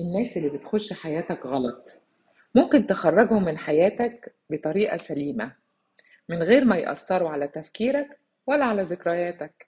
الناس اللي بتخش حياتك غلط. ممكن تخرجهم من حياتك بطريقة سليمة من غير ما يأثروا على تفكيرك ولا على ذكرياتك.